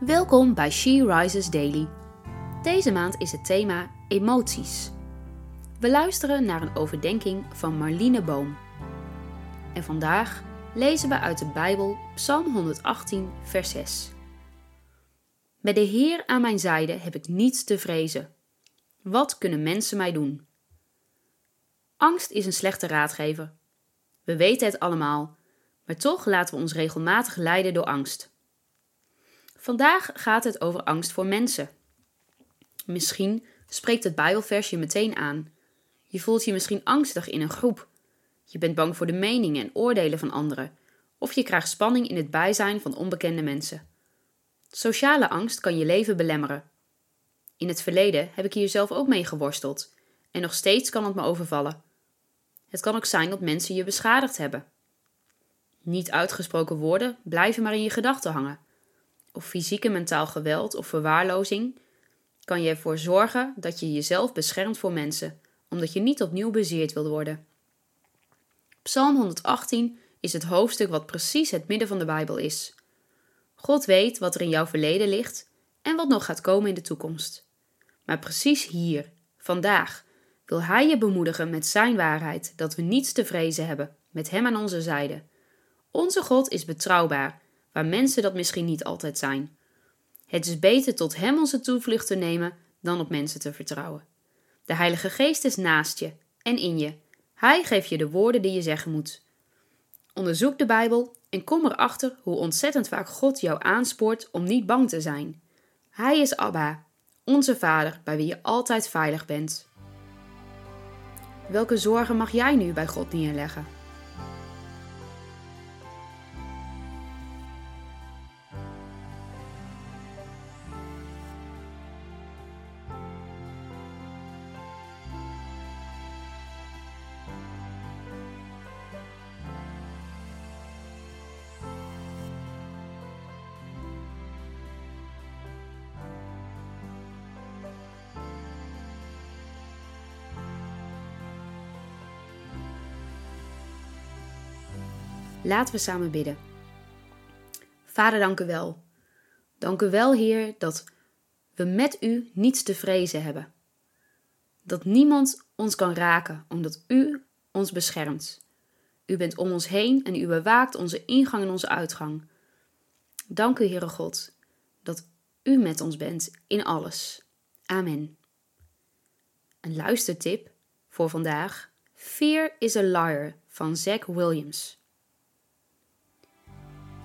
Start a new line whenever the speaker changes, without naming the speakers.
Welkom bij She Rises Daily. Deze maand is het thema emoties. We luisteren naar een overdenking van Marlene Boom. En vandaag lezen we uit de Bijbel Psalm 118, vers 6. Met de Heer aan mijn zijde heb ik niets te vrezen. Wat kunnen mensen mij doen? Angst is een slechte raadgever. We weten het allemaal, maar toch laten we ons regelmatig leiden door angst. Vandaag gaat het over angst voor mensen. Misschien spreekt het Bijbelvers je meteen aan. Je voelt je misschien angstig in een groep. Je bent bang voor de meningen en oordelen van anderen. Of je krijgt spanning in het bijzijn van onbekende mensen. Sociale angst kan je leven belemmeren. In het verleden heb ik hier zelf ook mee geworsteld. En nog steeds kan het me overvallen. Het kan ook zijn dat mensen je beschadigd hebben. Niet uitgesproken woorden blijven maar in je gedachten hangen of fysiek en mentaal geweld of verwaarlozing, kan je ervoor zorgen dat je jezelf beschermt voor mensen, omdat je niet opnieuw bezeerd wilt worden. Psalm 118 is het hoofdstuk wat precies het midden van de Bijbel is. God weet wat er in jouw verleden ligt en wat nog gaat komen in de toekomst. Maar precies hier, vandaag, wil Hij je bemoedigen met Zijn waarheid dat we niets te vrezen hebben, met Hem aan onze zijde. Onze God is betrouwbaar waar mensen dat misschien niet altijd zijn. Het is beter tot Hem onze toevlucht te nemen dan op mensen te vertrouwen. De Heilige Geest is naast je en in je. Hij geeft je de woorden die je zeggen moet. Onderzoek de Bijbel en kom erachter hoe ontzettend vaak God jou aanspoort om niet bang te zijn. Hij is Abba, onze Vader, bij wie je altijd veilig bent. Welke zorgen mag jij nu bij God neerleggen? Laten we samen bidden. Vader, dank u wel. Dank u wel, Heer, dat we met u niets te vrezen hebben. Dat niemand ons kan raken, omdat u ons beschermt. U bent om ons heen en u bewaakt onze ingang en onze uitgang. Dank u, Heere God, dat u met ons bent in alles. Amen. Een luistertip voor vandaag: Fear is a Liar van Zack Williams.